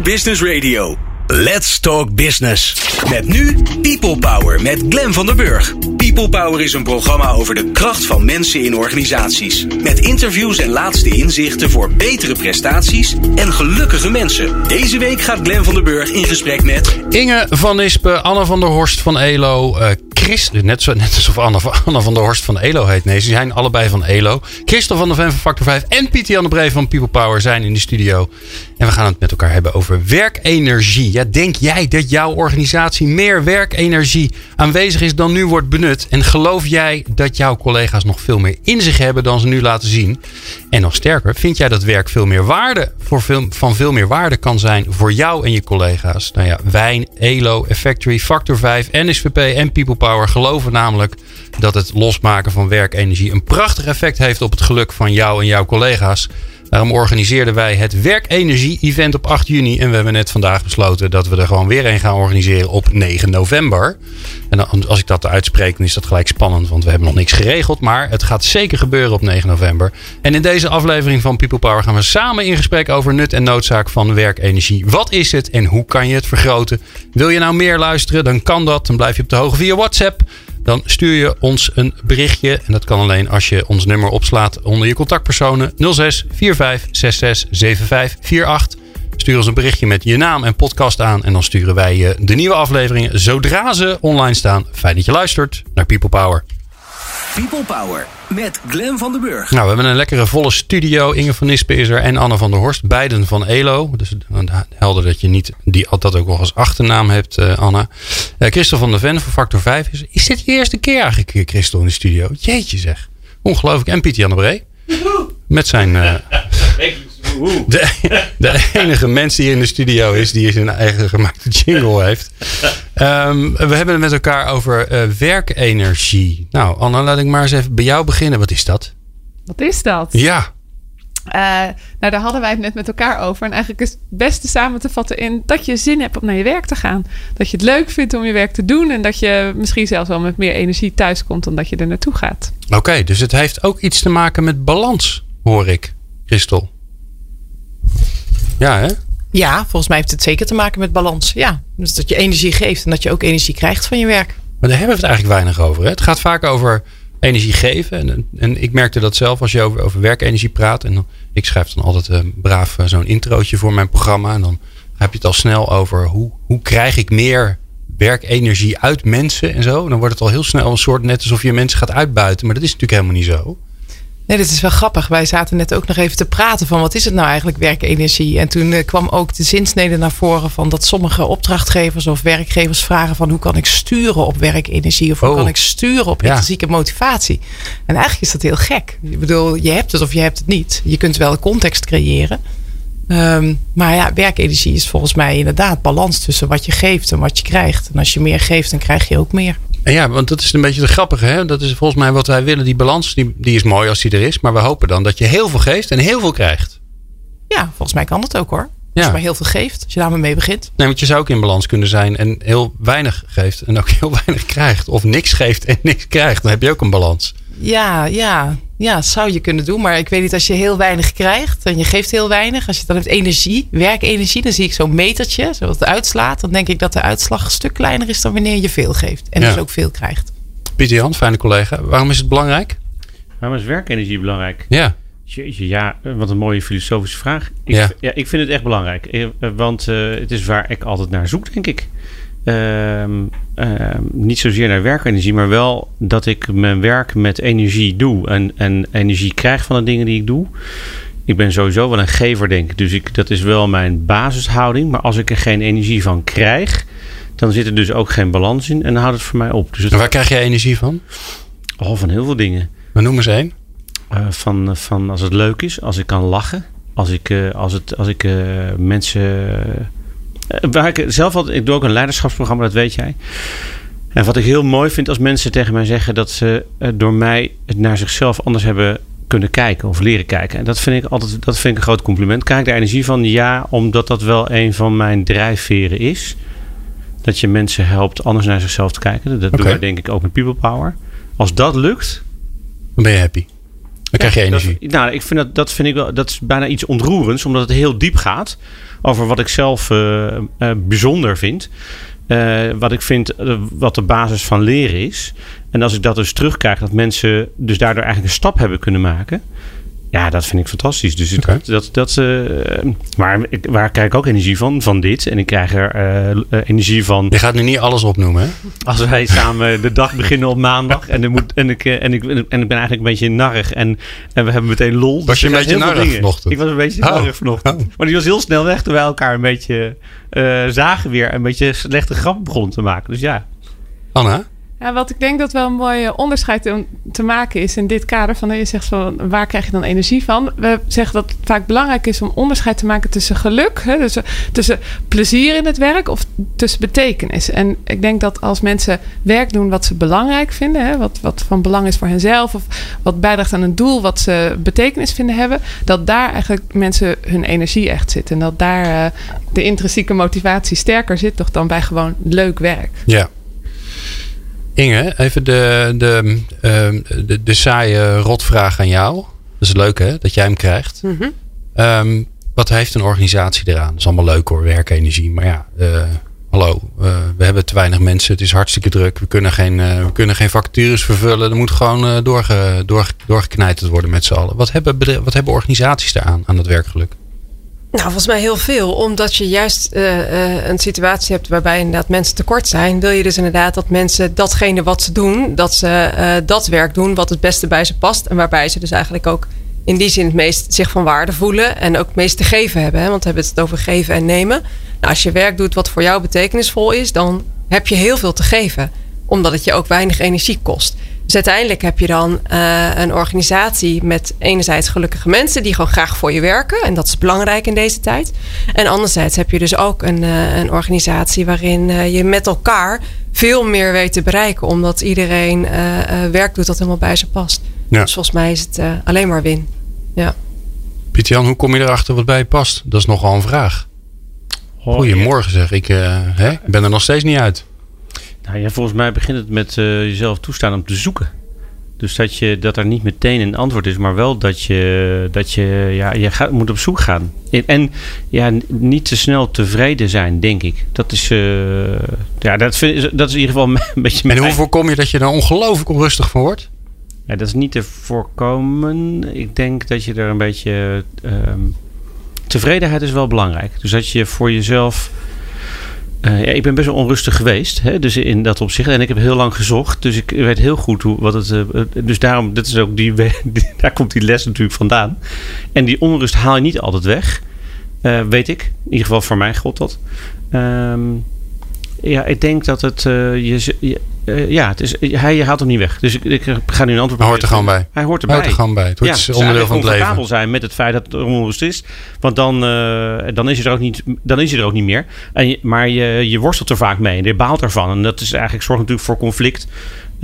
Business Radio. Let's Talk Business. Met nu People Power met Glen van der Burg. People Power is een programma over de kracht van mensen in organisaties. Met interviews en laatste inzichten voor betere prestaties en gelukkige mensen. Deze week gaat Glen van der Burg in gesprek met... Inge van Ispen, Anne van der Horst van ELO, Chris, net, zo, net alsof Anne van der Horst van ELO heet. Nee, ze zijn allebei van ELO. Christel van der Ven van Factor 5 en Pieter Jan de Bree van People Power zijn in de studio. En we gaan het met elkaar hebben over werkenergie. Ja, denk jij dat jouw organisatie meer werkenergie aanwezig is dan nu wordt benut? En geloof jij dat jouw collega's nog veel meer in zich hebben dan ze nu laten zien? En nog sterker, vind jij dat werk veel meer waarde voor veel, van veel meer waarde kan zijn voor jou en je collega's? Nou ja, Wijn, ELO, Effectory, Factor 5, NSVP en People Power geloven namelijk dat het losmaken van werkenergie een prachtig effect heeft op het geluk van jou en jouw collega's. Daarom organiseerden wij het Werkenergie-event op 8 juni. En we hebben net vandaag besloten dat we er gewoon weer een gaan organiseren op 9 november. En als ik dat uitspreek, dan is dat gelijk spannend, want we hebben nog niks geregeld. Maar het gaat zeker gebeuren op 9 november. En in deze aflevering van People Power gaan we samen in gesprek over nut en noodzaak van werkenergie. Wat is het en hoe kan je het vergroten? Wil je nou meer luisteren? Dan kan dat. Dan blijf je op de hoogte via WhatsApp. Dan stuur je ons een berichtje. En dat kan alleen als je ons nummer opslaat onder je contactpersonen 06 45 66 75 48. Stuur ons een berichtje met je naam en podcast aan. En dan sturen wij je de nieuwe afleveringen zodra ze online staan. Fijn dat je luistert naar People Power. People Power met Glen van den Burg. Nou, we hebben een lekkere volle studio. Inge van Nispen is er en Anne van der Horst. Beiden van ELO. Dus helder dat je niet die, dat ook nog als achternaam hebt, uh, Anne. Uh, Christel van der Ven van Factor 5. Is, is dit je eerste keer eigenlijk, eh, Christel, in de studio? Jeetje zeg. Ongelooflijk. En Pieter Jan de Bree. Met zijn... Uh, de, de, enige mens die in de studio is die zijn eigen gemaakte jingle heeft. Um, we hebben het met elkaar over uh, werkenergie. Nou, Anna, laat ik maar eens even bij jou beginnen. Wat is dat? Wat is dat? Ja. Uh, nou, daar hadden wij het net met elkaar over. En eigenlijk is het beste samen te vatten in dat je zin hebt om naar je werk te gaan. Dat je het leuk vindt om je werk te doen. En dat je misschien zelfs wel met meer energie thuis komt dan dat je er naartoe gaat. Oké, okay, dus het heeft ook iets te maken met balans, hoor ik, Christel. Ja, hè? Ja, volgens mij heeft het zeker te maken met balans. Ja, dus dat je energie geeft en dat je ook energie krijgt van je werk. Maar daar hebben we het eigenlijk weinig over. Hè? Het gaat vaak over energie geven. En, en ik merkte dat zelf als je over, over werkenergie praat. En dan, ik schrijf dan altijd uh, braaf uh, zo'n introotje voor mijn programma. En dan heb je het al snel over hoe, hoe krijg ik meer werkenergie uit mensen en zo. Dan wordt het al heel snel een soort net alsof je mensen gaat uitbuiten. Maar dat is natuurlijk helemaal niet zo. Nee, dit is wel grappig. Wij zaten net ook nog even te praten van wat is het nou eigenlijk werkenergie? En toen uh, kwam ook de zinsnede naar voren van dat sommige opdrachtgevers of werkgevers vragen van hoe kan ik sturen op werkenergie of hoe Oh. kan ik sturen op Ja. intrinsieke motivatie? En eigenlijk is dat heel gek. Ik bedoel, je hebt het of je hebt het niet. Je kunt wel een context creëren. Ehm, maar ja, werkenergie is volgens mij inderdaad balans tussen wat je geeft en wat je krijgt. En als je meer geeft, dan krijg je ook meer. En ja, want dat is een beetje de grappige. Hè? Dat is volgens mij wat wij willen. Die balans, die, die is mooi als die er is. Maar we hopen dan dat je heel veel geeft en heel veel krijgt. Ja, volgens mij kan dat ook hoor. Als Ja. je maar heel veel geeft, als je daar maar mee begint. Nee, want je zou ook in balans kunnen zijn en heel weinig geeft en ook heel weinig krijgt. Of niks geeft en niks krijgt. Dan heb je ook een balans. Ja, ja, ja, dat zou je kunnen doen. Maar ik weet niet, als je heel weinig krijgt en je geeft heel weinig. Als je dan hebt energie, werkenergie, dan zie ik zo'n metertje, zodat het uitslaat. Dan denk ik dat de uitslag een stuk kleiner is dan wanneer je veel geeft. En Ja. dus ook veel krijgt. Pieter Jan, fijne collega. Waarom is het belangrijk? Waarom is werkenergie belangrijk? Ja. Jeetje, ja, wat een mooie filosofische vraag. Ik, Ja. ja. ik vind het echt belangrijk. Eh, eh, Want eh, het is waar ik altijd naar zoek, denk ik. Ehm, ehm, niet zozeer naar werkenergie, maar wel dat ik mijn werk met energie doe. En, en energie krijg van de dingen die ik doe. Ik ben sowieso wel een gever, denk ik. Dus ik, dat is wel mijn basishouding. Maar als ik er geen energie van krijg, dan zit er dus ook geen balans in. En dan houdt het voor mij op. Dus het, waar krijg je energie van? oh, van heel veel dingen. Maar noem eens één. Eh, van, van als het leuk is, als ik kan lachen, als ik, eh, als het, als ik eh, mensen. Eh, waar ik zelf altijd, ik doe ook een leiderschapsprogramma, dat weet jij. En wat ik heel mooi vind als mensen tegen mij zeggen dat ze eh, door mij het naar zichzelf anders hebben kunnen kijken of leren kijken. En dat vind ik altijd dat vind ik een groot compliment. Ik daar energie van? Ja, omdat dat wel een van mijn drijfveren is. Dat je mensen helpt anders naar zichzelf te kijken. Dat doen wij denk ik ook met People Power. Als dat lukt, Dan ben je happy. Dan krijg je energie. Dat, nou, ik vind dat, dat vind ik wel, dat is bijna iets ontroerends, omdat het heel diep gaat over wat ik zelf eh, eh, bijzonder vind. Eh, wat ik vind, wat de basis van leren is. En als ik dat dus terugkrijg, dat mensen dus daardoor eigenlijk een stap hebben kunnen maken. Ja, dat vind ik fantastisch. Dus dat, dat, eh, maar ik, waar krijg ik ook energie van? Van dit. En ik krijg er eh, eh, energie van Je gaat nu niet alles opnoemen, hè? als wij samen de dag beginnen op maandag. En, moet, en, ik, en, ik, en ik ben eigenlijk een beetje narrig. En, en we hebben meteen lol. Was je er een beetje narrig dingen. vanochtend? Ik was een beetje Oh. narrig vanochtend. Oh. Maar die was heel snel weg toen wij elkaar een beetje zagen weer. Een beetje slechte grappen begonnen te maken. Dus ja. Anna? Ja, wat ik denk dat wel een mooi onderscheid te, te maken is in dit kader van dat je zegt van waar krijg je dan energie van? We zeggen dat het vaak belangrijk is om onderscheid te maken tussen geluk, hè, dus tussen plezier in het werk of tussen betekenis. En ik denk dat als mensen werk doen wat ze belangrijk vinden, hè, wat, wat van belang is voor henzelf of wat bijdraagt aan een doel wat ze betekenis vinden hebben, dat daar eigenlijk mensen hun energie echt zit en dat daar eh, de intrinsieke motivatie sterker zit toch dan bij gewoon leuk werk. Ja. Inge, even de, de, ehm, de, de saaie rotvraag aan jou. Dat is leuk hè, dat jij hem krijgt. Mhm. Ehm, wat heeft een organisatie eraan? Dat is allemaal leuk hoor, werkenergie. Maar ja, eh, hallo, eh, we hebben te weinig mensen. Het is hartstikke druk. We kunnen geen, eh, we kunnen geen vacatures vervullen. Er moet gewoon doorge, door, doorgeknijterd worden met z'n allen. Wat hebben, wat hebben organisaties daaraan, aan het werkgeluk? Nou, volgens mij heel veel. Omdat je juist eh, eh, een situatie hebt waarbij inderdaad mensen tekort zijn. Wil je dus inderdaad dat mensen datgene wat ze doen, dat ze eh, dat werk doen wat het beste bij ze past. En waarbij ze dus eigenlijk ook in die zin het meest zich van waarde voelen. En ook het meest te geven hebben. Hè? Want we hebben het over geven en nemen. Nou, als je werk doet wat voor jou betekenisvol is, dan heb je heel veel te geven. Omdat het je ook weinig energie kost. Dus uiteindelijk heb je dan eh, een organisatie met enerzijds gelukkige mensen die gewoon graag voor je werken. En dat is belangrijk in deze tijd. En anderzijds heb je dus ook een, eh, een organisatie waarin eh, je met elkaar veel meer weet te bereiken. Omdat iedereen eh, eh, werk doet dat helemaal bij ze past. Ja. Dus volgens mij is het eh, alleen maar win. Ja. Pieter-Jan, hoe kom je erachter wat bij je past? Dat is nogal een vraag. Oh, Goedemorgen zeg, ik eh, hè? ik ben er nog steeds niet uit. Nou ja, volgens mij begint het met eh, jezelf toestaan om te zoeken. Dus dat, je, dat er niet meteen een antwoord is, maar wel dat je, dat je, ja, je gaat, moet op zoek gaan. En, ja, niet te snel tevreden zijn, denk ik. Dat is, eh, ja, dat, vind, dat is in ieder geval een beetje En hoe voorkom je dat je er ongelooflijk onrustig van wordt? Ja, dat is niet te voorkomen. Ik denk dat je er een beetje. ehm, tevredenheid is wel belangrijk. Dus dat je voor jezelf. Eh, ja, ik ben best wel onrustig geweest, hè, dus in dat opzicht. En ik heb heel lang gezocht, dus ik weet heel goed hoe, wat het. eh, eh, dus daarom, dit is ook die, daar komt die les natuurlijk vandaan. En die onrust haal je niet altijd weg, weet ik. In ieder geval voor mij geldt dat. Ehm, ja, ik denk dat het. je- eh, ja, het is, hij haalt hem niet weg. Dus ik, ik ga nu een antwoord Hij hoort er gewoon bij. Hij hoort Hij erbij. hoort er gewoon bij. Het wordt dus onderdeel van het leven. zijn met het feit dat er onrust is. Want dan, eh, dan, is, hij er ook niet, dan is hij er ook niet meer. En je, maar je, je worstelt er vaak mee en je baalt ervan. En dat is eigenlijk zorgt natuurlijk voor conflict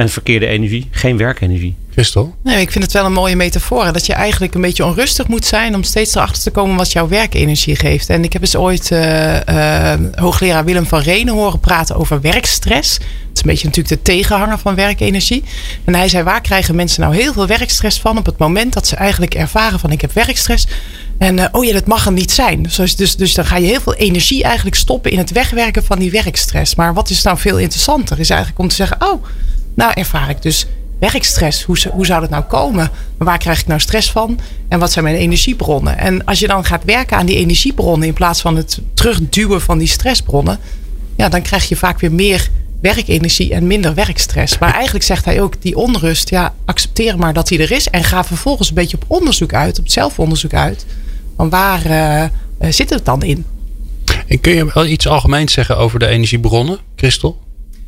en verkeerde energie. Geen werkenergie. Christel? Nee, ik vind het wel een mooie metafoor. Dat je eigenlijk een beetje onrustig moet zijn om steeds erachter te komen wat jouw werkenergie geeft. En ik heb eens ooit eh, eh, hoogleraar Willem van Renen horen praten over werkstress. Het is een beetje natuurlijk de tegenhanger van werkenergie. En hij zei, waar krijgen mensen nou heel veel werkstress van op het moment dat ze eigenlijk ervaren van ik heb werkstress. En eh, oh ja, dat mag er niet zijn. Dus, dus, dus dan ga je heel veel energie eigenlijk stoppen in het wegwerken van die werkstress. Maar wat is nou veel interessanter? Is eigenlijk om te zeggen, oh, nou ervaar ik dus werkstress. Hoe, hoe zou dat nou komen? Waar krijg ik nou stress van? En wat zijn mijn energiebronnen? En als je dan gaat werken aan die energiebronnen in plaats van het terugduwen van die stressbronnen, ja, dan krijg je vaak weer meer werkenergie en minder werkstress. Maar eigenlijk zegt hij ook die onrust, ja, accepteer maar dat die er is en ga vervolgens een beetje op onderzoek uit, op zelfonderzoek uit. Van waar eh, zit het dan in? En kun je wel iets algemeens zeggen over de energiebronnen, Christel?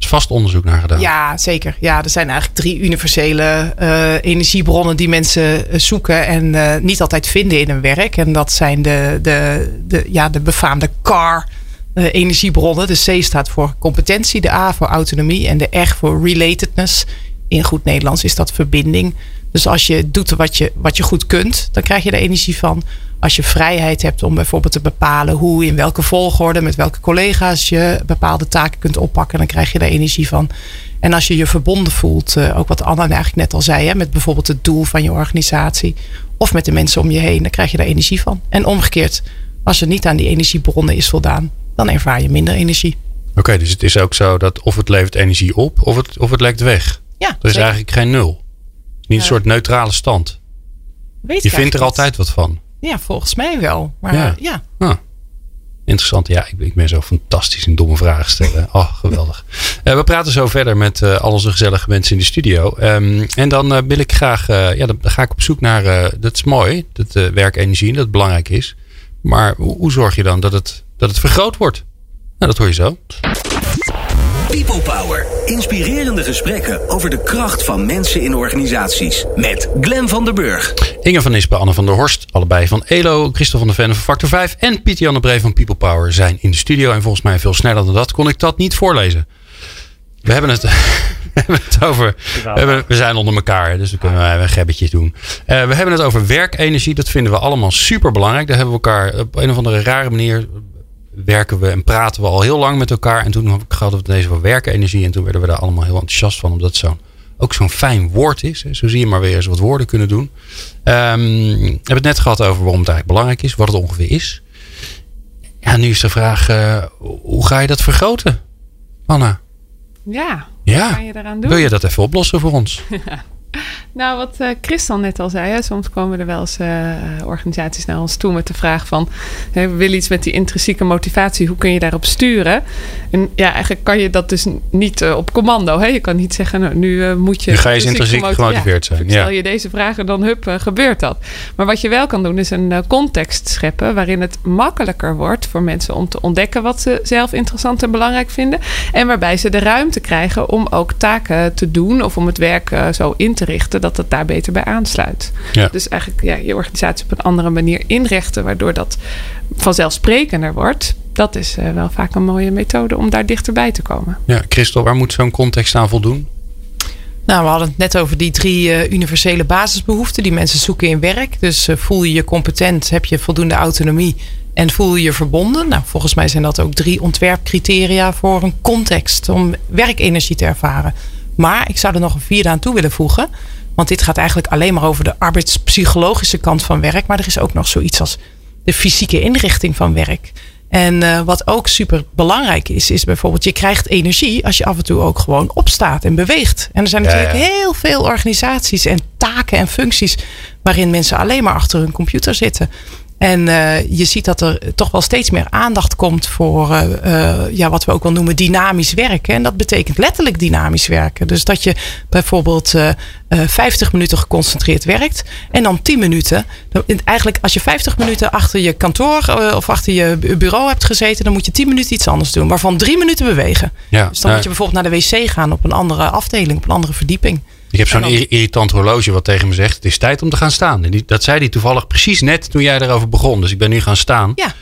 Is vast onderzoek naar gedaan. Ja, zeker. Ja, er zijn eigenlijk drie universele eh, energiebronnen die mensen eh, zoeken en eh, niet altijd vinden in hun werk. En dat zijn de, de, de, ja, de befaamde CAR. energiebronnen. De C staat voor competentie, de A voor autonomie en de R voor relatedness. In goed Nederlands is dat verbinding. Dus als je doet wat je, wat je goed kunt, dan krijg je er energie van. Als je vrijheid hebt om bijvoorbeeld te bepalen hoe, in welke volgorde, met welke collega's je bepaalde taken kunt oppakken, dan krijg je er energie van. En als je je verbonden voelt, eh, ook wat Anna eigenlijk net al zei, hè, met bijvoorbeeld het doel van je organisatie of met de mensen om je heen, dan krijg je daar energie van. En omgekeerd, als er niet aan die energiebronnen is voldaan, dan ervaar je minder energie. Oké, dus het is ook zo dat of het levert energie op of het, of het lekt weg. Ja, Er is zeker. eigenlijk geen nul. Niet een soort neutrale stand. Weet Je vindt er altijd wat van. Ja, volgens mij wel. Maar Ja. ja, Ah, interessant. Ja, ik, ik ben zo fantastisch in domme vragen stellen. Oh, geweldig. Eh, we praten zo verder met eh, al onze gezellige mensen in de studio. Ehm, en dan eh, wil ik graag, ja, dan ga ik op zoek naar, dat is mooi, dat eh, werkenergie, dat het belangrijk is. Maar hoe, hoe zorg je dan dat het, dat het vergroot wordt? Nou, dat hoor je zo. People Power. Inspirerende gesprekken over de kracht van mensen in organisaties. Met Glen van der Burg. Inge van Ispen, Anne van der Horst, allebei van ELO, Christel van der Ven van Factor 5 en Pieter Jan de Bree van People Power zijn in de studio. En volgens mij veel sneller dan dat kon ik dat niet voorlezen. We hebben het, we hebben het over. We, hebben, we zijn onder elkaar, dus we kunnen even een gebbetje doen. Eh, we hebben het over werkenergie. Dat vinden we allemaal super belangrijk. Daar hebben we elkaar op een of andere rare manier. Werken we en praten we al heel lang met elkaar. En toen we het ineens over werkenergie. En toen werden we daar allemaal heel enthousiast van. Omdat het zo'n ook zo'n fijn woord is. Hè. Zo zie je maar weer eens wat woorden kunnen doen. Ehm, we hebben het net gehad over waarom het eigenlijk belangrijk is. Wat het ongeveer is. Ja, nu is de vraag. eh, hoe ga je dat vergroten? Anna? Ja, Ja. wat kan je daaraan doen? Wil je dat even oplossen voor ons? Nou, wat eh Christel net al zei, hè, soms komen er wel eens eh, organisaties naar ons toe met de vraag van, we willen iets met die intrinsieke motivatie, hoe kun je daarop sturen? En ja, eigenlijk kan je dat dus niet eh, op commando. Hè? Je kan niet zeggen, nou, nu eh, moet je... Nu ga je eens intrinsiek intrinsiek gemoti- gemotiveerd zijn, Stel je deze vragen, dan hup, eh, gebeurt dat. Maar wat je wel kan doen, is een eh, context scheppen waarin het makkelijker wordt voor mensen om te ontdekken wat ze zelf interessant en belangrijk vinden. En waarbij ze de ruimte krijgen om ook taken te doen of om het werk eh, zo in te richten dat het daar beter bij aansluit. Ja. Dus eigenlijk ja, je organisatie op een andere manier inrichten, waardoor dat vanzelfsprekender wordt. Dat is eh, wel vaak een mooie methode om daar dichterbij te komen. Ja, Christel, waar moet zo'n context aan voldoen? Nou, we hadden het net over die drie eh, universele basisbehoeften die mensen zoeken in werk. Dus eh, voel je je competent, heb je voldoende autonomie en voel je je verbonden. Nou, volgens mij zijn dat ook drie ontwerpcriteria voor een context om werkenergie te ervaren. Maar ik zou er nog een vierde aan toe willen voegen. Want dit gaat eigenlijk alleen maar over de arbeidspsychologische kant van werk. Maar er is ook nog zoiets als de fysieke inrichting van werk. En eh, wat ook super belangrijk is, is bijvoorbeeld je krijgt energie als je af en toe ook gewoon opstaat en beweegt. En er zijn Ja, natuurlijk ja. heel veel organisaties en taken en functies waarin mensen alleen maar achter hun computer zitten. En eh, je ziet dat er toch wel steeds meer aandacht komt voor eh, eh, ja, wat we ook wel noemen dynamisch werken. En dat betekent letterlijk dynamisch werken. Dus dat je bijvoorbeeld eh, eh, 50 minuten geconcentreerd werkt en dan 10 minuten. Eigenlijk als je 50 minuten achter je kantoor of achter je bu- bureau hebt gezeten, dan moet je 10 minuten iets anders doen. Waarvan 3 minuten bewegen. Ja, Dus dan moet je bijvoorbeeld naar de wc gaan op een andere afdeling, op een andere verdieping. Ik heb zo'n irritant horloge wat tegen me zegt: Het is tijd om te gaan staan. En die, dat zei hij toevallig precies net toen jij erover begon. Dus ik ben nu gaan staan. Ja.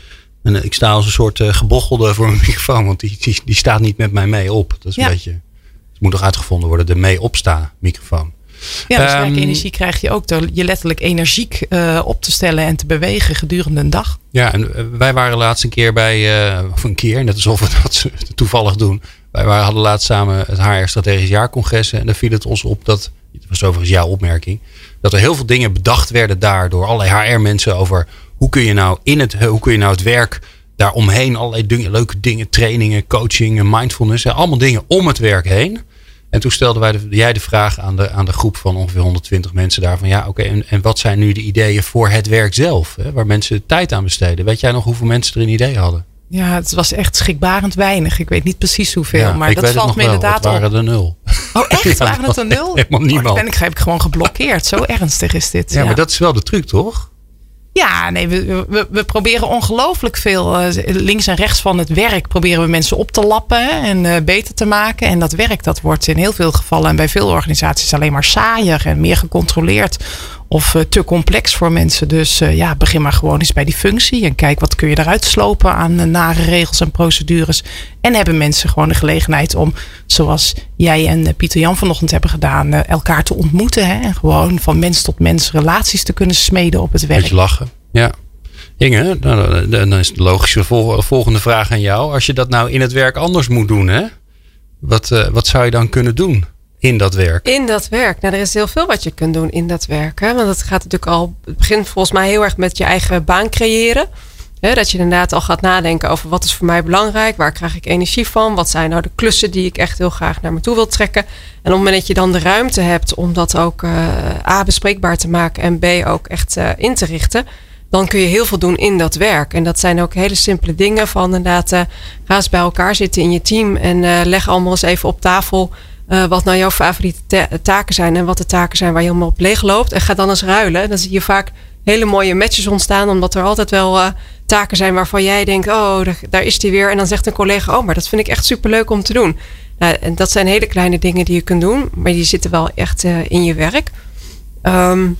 En eh, ik sta als een soort eh, gebochelde voor een microfoon, want die, die, die staat niet met mij mee op. Dat is een Ja. beetje. Het moet nog uitgevonden worden, de mee opsta microfoon. Ja, dus Ehm, werkenergie krijg je ook door je letterlijk energiek eh, op te stellen en te bewegen gedurende een dag. Ja, en wij waren laatst een keer bij, of een keer, net alsof we dat toevallig doen. Wij hadden laatst samen het HR Strategisch Jaarcongres. En daar viel het ons op dat, het was overigens jouw opmerking, dat er heel veel dingen bedacht werden daar door allerlei HR-mensen over hoe kun je nou in het, hoe kun je nou het werk daaromheen, allerlei leuke dingen, trainingen, coaching, mindfulness, allemaal dingen om het werk heen. En toen stelde wij jij de vraag aan de, aan de groep van ongeveer 120 mensen daar van ja, oké, en, en wat zijn nu de ideeën voor het werk zelf, hè, waar mensen tijd aan besteden? Weet jij nog hoeveel mensen er een idee hadden? Ja, het was echt schrikbarend weinig. Ik weet niet precies hoeveel, Ja, maar dat valt me wel. inderdaad Het waren op. er nul. Oh, echt? Ja, Waren het er nul? helemaal Oh, niemand. ben ik, heb ik gewoon geblokkeerd. Zo ernstig is dit. Ja, maar dat is wel de truc, toch? Ja, nee, we, we, we proberen ongelooflijk veel eh, links en rechts van het werk. Proberen we mensen op te lappen en eh, beter te maken. En dat werk dat wordt in heel veel gevallen en bij veel organisaties alleen maar saaier en meer gecontroleerd. Of eh, te complex voor mensen. Dus eh, ja, begin maar gewoon eens bij die functie. En kijk wat kun je eruit slopen aan eh, nare regels en procedures. En hebben mensen gewoon de gelegenheid om, zoals jij en Pieter Jan vanochtend hebben gedaan, elkaar te ontmoeten. Hè, en gewoon van mens tot mens relaties te kunnen smeden op het werk. Beetje lachen. Ja. Inge, nou, dan- is de logische vol- volgende vraag aan jou. Als je dat nou in het werk anders moet doen, hè? Wat, wat zou je dan kunnen doen in dat werk? In dat werk. Nou, er is heel veel wat je kunt doen in dat werk. Hè? Want het gaat natuurlijk al. Het begint volgens mij heel erg met je eigen baan creëren. Hè? Dat je inderdaad al gaat nadenken over wat is voor mij belangrijk. Waar krijg ik energie van? Wat zijn nou de klussen die ik echt heel graag naar me toe wil trekken? En op het moment dat je dan de ruimte hebt om dat ook eh, A bespreekbaar te maken en B ook echt eh, in te richten dan kun je heel veel doen in dat werk. En dat zijn ook hele simpele dingen van inderdaad, uh, ga eens bij elkaar zitten in je team en leg allemaal eens even op tafel uh, wat nou jouw favoriete taken zijn en wat de taken zijn waar je helemaal op leeg loopt. En ga dan eens ruilen. Dan zie je vaak hele mooie matches ontstaan, omdat er altijd wel taken zijn waarvan jij denkt, oh, daar, daar, is die weer. En dan zegt een collega, oh, maar dat vind ik echt superleuk om te doen. Nou, en dat zijn hele kleine dingen die je kunt doen, maar die zitten wel echt in je werk. Um,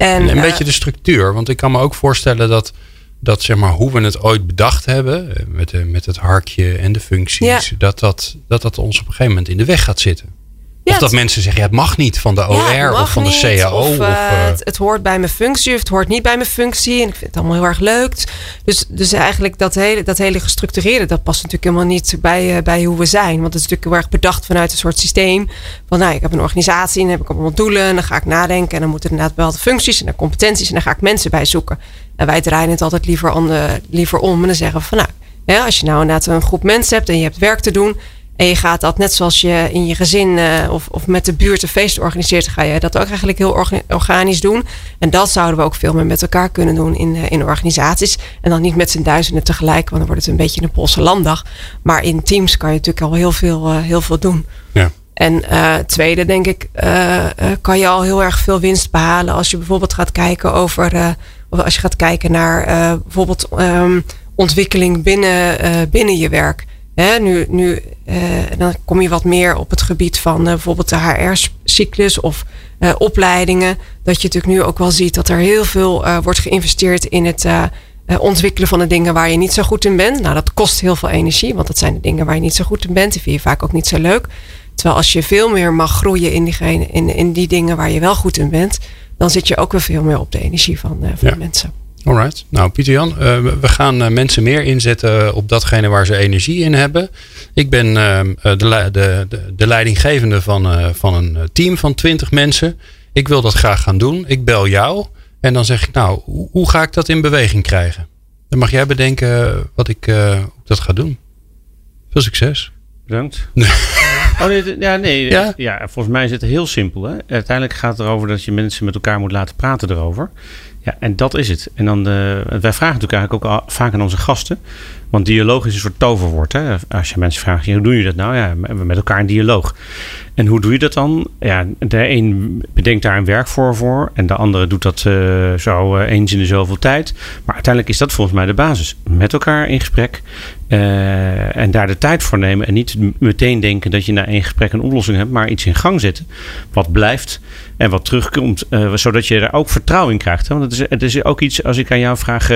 en, een beetje de structuur. Want ik kan me ook voorstellen dat, dat zeg maar, hoe we het ooit bedacht hebben. Eh, met, de, met het harkje en de functies. Dat, dat, dat dat ons op een gegeven moment in de weg gaat zitten of dat mensen zeggen, ja, het mag niet van de OR of van de CAO. Of, of uh, het, het, hoort bij mijn functie of het hoort niet bij mijn functie. En ik vind het allemaal heel erg leuk. Dus, dus eigenlijk dat hele, dat hele gestructureerde, dat past natuurlijk helemaal niet bij, uh, bij hoe we zijn. Want het is natuurlijk heel erg bedacht vanuit een soort systeem. Van nou, ik heb een organisatie en dan heb ik allemaal doelen. En dan ga ik nadenken. En dan moeten er inderdaad bepaalde functies en dan competenties. En dan ga ik mensen bij zoeken. En wij draaien het altijd liever, aan de, liever om. En dan zeggen we van nou, als je nou inderdaad een groep mensen hebt en je hebt werk te doen en je gaat dat net zoals je in je gezin uh, of, of met de buurt een feest organiseert, ga je dat ook eigenlijk heel organisch doen. En dat zouden we ook veel meer met elkaar kunnen doen in, uh, in organisaties. En dan niet met z'n duizenden tegelijk, want dan wordt het een beetje een Poolse landdag. Maar in teams kan je natuurlijk al heel veel, uh, heel veel doen. Ja. En tweede, denk ik, kan je al heel erg veel winst behalen als je bijvoorbeeld gaat kijken over, als je gaat kijken naar bijvoorbeeld um, ontwikkeling binnen, binnen je werk. Hè, nu, nu uh, dan kom je wat meer op het gebied van bijvoorbeeld de HR-cyclus of opleidingen. Dat je natuurlijk nu ook wel ziet dat er heel veel wordt geïnvesteerd in het ontwikkelen van de dingen waar je niet zo goed in bent. Nou, dat kost heel veel energie, want dat zijn de dingen waar je niet zo goed in bent. Die vind je vaak ook niet zo leuk. Terwijl als je veel meer mag groeien in, in, in die dingen waar je wel goed in bent, dan zit je ook weer veel meer op de energie van, van ja. mensen. Alright. Nou, Pieter Jan, uh, we gaan uh, mensen meer inzetten op datgene waar ze energie in hebben. Ik ben uh, de, de, de, leidinggevende van, van een team van 20 mensen. Ik wil dat graag gaan doen. Ik bel jou. En dan zeg ik, nou, hoe, hoe ga ik dat in beweging krijgen? Dan mag jij bedenken wat ik dat ga doen. Veel succes. Bedankt. Oh, nee, ja, nee. Ja? ja? volgens mij is het heel simpel. Hè? Uiteindelijk gaat het erover dat je mensen met elkaar moet laten praten erover. Ja, en dat is het. En dan de, wij vragen natuurlijk eigenlijk ook vaak aan onze gasten. Want dialoog is een soort toverwoord. Hè? Als je mensen vraagt, hoe doe je dat nou? Ja, met elkaar een dialoog. En hoe doe je dat dan? Ja, de een bedenkt daar een werk voor, voor en de andere doet dat uh, zo uh, eens in de zoveel tijd. Maar uiteindelijk is dat volgens mij de basis. Met elkaar in gesprek en daar de tijd voor nemen. En niet meteen denken dat je na één gesprek een oplossing hebt, maar iets in gang zetten. Wat blijft en wat terugkomt, zodat je er ook vertrouwen in krijgt. Hè? Want het is, het is ook iets, als ik aan jou vraag,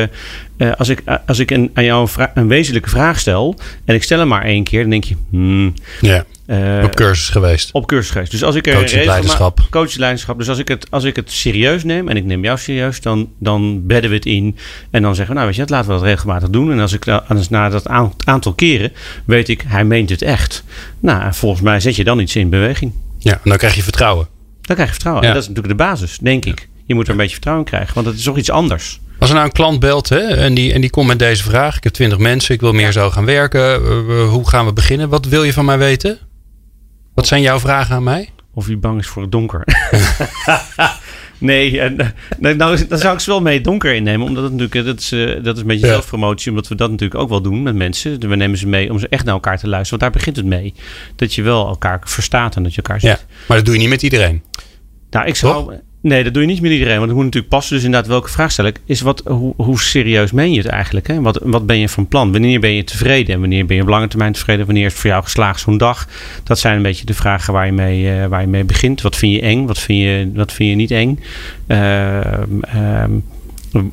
als ik, als ik een, aan jou een, vraag, een, wezenlijke vraag stel en ik stel hem maar één keer, dan denk je, hmm, ja. Uh, op cursus geweest. Op cursus geweest. Dus als ik coach leiderschap. Coach leiderschap. Dus als ik, het, als ik het serieus neem en ik neem jou serieus, dan, dan bedden we het in. En dan zeggen we, nou weet je, dat laten we dat regelmatig doen. En als ik als na dat aantal keren weet ik, hij meent het echt. Nou, volgens mij zet je dan iets in beweging. Ja, en dan krijg je vertrouwen. Dan krijg je vertrouwen. Ja. En dat is natuurlijk de basis, denk ik. Je moet er een beetje vertrouwen krijgen, want het is toch iets anders. Als er nou een klant belt hè, en, die, en die komt met deze vraag: Ik heb 20 mensen, ik wil meer zo gaan werken. hoe gaan we beginnen? Wat wil je van mij weten? Wat zijn jouw vragen aan mij? Of hij bang is voor het donker. nee, en, nou, dan zou ik ze wel mee donker innemen. Omdat het natuurlijk, dat is, uh, dat is een beetje ja. zelfpromotie. Omdat we dat natuurlijk ook wel doen met mensen. We nemen ze mee om ze echt naar elkaar te luisteren. Want daar begint het mee. Dat je wel elkaar verstaat en dat je elkaar ziet. Ja, maar dat doe je niet met iedereen. Nou, ik zou... Toch? Nee, dat doe je niet met iedereen. Want het moet natuurlijk passen. Dus inderdaad, welke vraag stel ik? Is wat, hoe, hoe serieus meen je het eigenlijk? Hè? Wat, wat ben je van plan? Wanneer ben je tevreden? En wanneer ben je op lange termijn tevreden? Wanneer is het voor jou geslaagd zo'n dag? Dat zijn een beetje de vragen waar je mee, uh, waar je mee begint. Wat vind je eng? Wat vind je, wat vind je niet eng? Uh,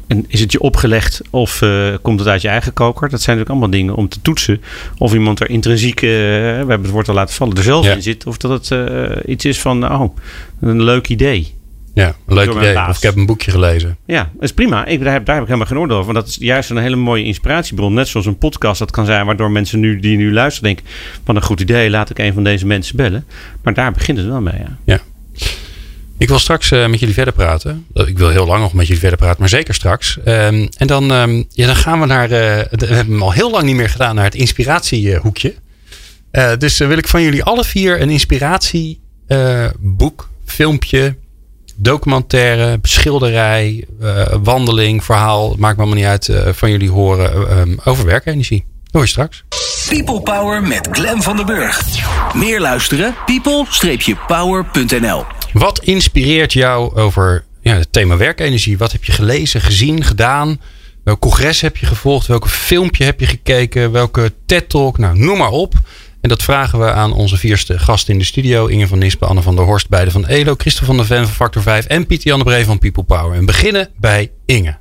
en is het je opgelegd of uh, komt het uit je eigen koker? Dat zijn natuurlijk allemaal dingen om te toetsen. Of iemand er intrinsiek, uh, we hebben het woord al laten vallen, er zelf ja. in zit. Of dat het uh, iets is van, oh, een leuk idee. Ja, een leuk idee. Of ik heb een boekje gelezen. Ja, dat is prima. Ik, daar, heb, daar heb ik helemaal geen oordeel over. Want dat is juist een hele mooie inspiratiebron. Net zoals een podcast dat kan zijn, waardoor mensen nu, die nu luisteren denken: van een goed idee, laat ik een van deze mensen bellen. Maar daar begint het wel mee. Ja. Ik wil straks eh, met jullie verder praten. Eh, Ik wil heel lang nog met jullie verder praten, maar zeker straks. Ehm, en dan, ehm, ja, dan gaan we naar. eh, we hebben hem al heel lang niet meer gedaan naar het inspiratiehoekje. Eh, dus wil ik van jullie alle vier een inspiratieboek, filmpje, documentaire, schilderij, eh, wandeling, verhaal. Maakt me allemaal niet uit. eh, van jullie horen eh, ehm, over werkenergie. Hoor je straks. People Power met Glen van den Burg. Meer luisteren? people-power.nl Wat inspireert jou over ja, het thema werkenergie? Wat heb je gelezen, gezien, gedaan? Welk congres heb je gevolgd? Welke filmpje heb je gekeken? Welke TED-talk? Nou, noem maar op. En dat vragen we aan onze vierste gasten in de studio. Inge van Nispen, Anne van der Horst, beide van ELO. Christel van der Ven van Factor 5 en Pieter Jan de Bree van People Power. En beginnen bij Inge.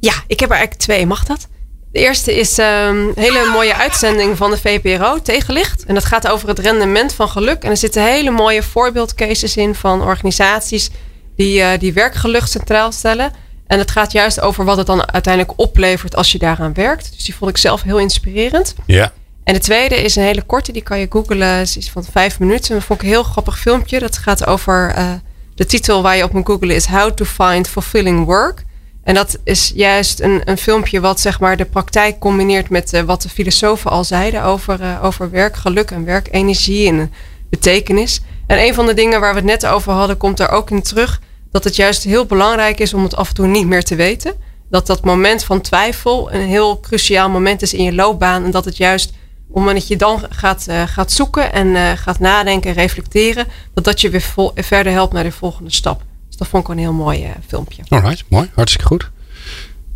Ja, ik heb er eigenlijk twee. Mag dat? De eerste is ehm, een hele mooie uitzending van de VPRO, Tegenlicht. En dat gaat over het rendement van geluk. En er zitten hele mooie voorbeeldcases in van organisaties die, eh, die werkgeluk centraal stellen. En het gaat juist over wat het dan uiteindelijk oplevert als je daaraan werkt. Dus die vond ik zelf heel inspirerend. Ja. En de tweede is een hele korte, die kan je googlen. Is van vijf minuten. En dat vond ik een heel grappig filmpje. Dat gaat over eh, de titel waar je op moet googlen is How to Find Fulfilling Work. En dat is juist een, een filmpje wat zeg maar de praktijk combineert met eh, wat de filosofen al zeiden over, eh, over werk, geluk en werkenergie en betekenis. En een van de dingen waar we het net over hadden, komt er ook in terug. Dat het juist heel belangrijk is om het af en toe niet meer te weten. Dat dat moment van twijfel een heel cruciaal moment is in je loopbaan. En dat het juist op het moment dat je dan gaat, eh, gaat zoeken en eh, gaat nadenken en reflecteren, dat dat je weer vol- verder helpt naar de volgende stap. Dus dat vond ik een heel mooi eh, filmpje. Alright, mooi. Hartstikke goed.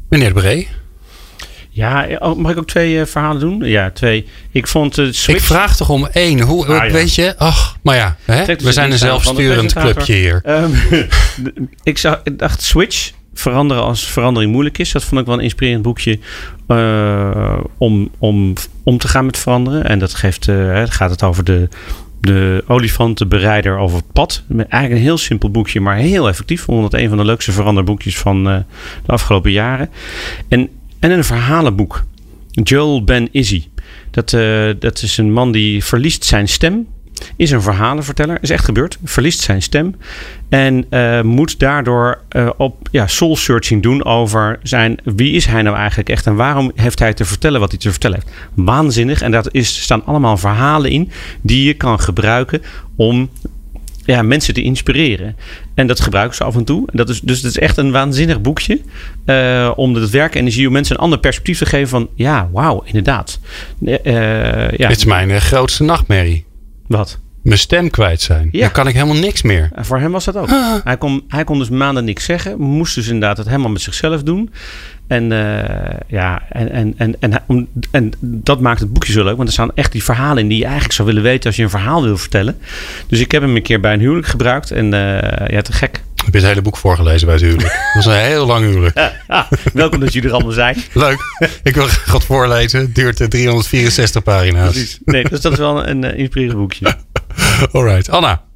Meneer de Bree. Ja, oh, mag ik ook twee eh, verhalen doen? Ja, twee. Ik vond het Switch... Ik vraag toch om één. Hoe, Ah, ja. Weet je? Ach, maar ja. Hè? We zijn een zelfsturend clubje hier. Ehm, ik, zag, ik dacht Switch, veranderen als verandering moeilijk is. Dat vond ik wel een inspirerend boekje eh, om, om om te gaan met veranderen. En dat geeft, eh, gaat het over de, de olifantenbereider over het pad. Eigenlijk een heel simpel boekje, maar heel effectief. Het een van de leukste veranderboekjes van eh, de afgelopen jaren. En, en een verhalenboek. Joel Ben Izzy. Dat, dat is een man die verliest zijn stem. Is een verhalenverteller. Is echt gebeurd. Verliest zijn stem. En eh, moet daardoor eh, op ja, soul searching doen over zijn, wie is hij nou eigenlijk echt en waarom heeft hij te vertellen wat hij te vertellen heeft. Waanzinnig. En daar staan allemaal verhalen in die je kan gebruiken om ja, mensen te inspireren. En dat gebruiken ze af en toe. En dat is, dus het is echt een waanzinnig boekje. eh, om het werkenergie om mensen een ander perspectief te geven van ja, wauw, inderdaad. Ja, Dit is mijn grootste nachtmerrie. Wat? Mijn stem kwijt zijn. Ja. Dan kan ik helemaal niks meer. En voor hem was dat ook. Hij, kon, hij kon dus maanden niks zeggen. Moest dus inderdaad het helemaal met zichzelf doen. En, eh, ja, en, en, en, en, en dat maakt het boekje zo leuk. Want er staan echt die verhalen in die je eigenlijk zou willen weten als je een verhaal wil vertellen. Dus ik heb hem een keer bij een huwelijk gebruikt. En eh, ja, te gek. Heb je het hele boek voorgelezen bij het huwelijk. Dat was een heel lang huwelijk. Ja, welkom dat jullie er allemaal zijn. Leuk. Ik wil God voorlezen. Het duurt eh, 364 pagina's. Precies. Nee, dus dat is wel een uh, inspirerend boekje. Alright. Anna.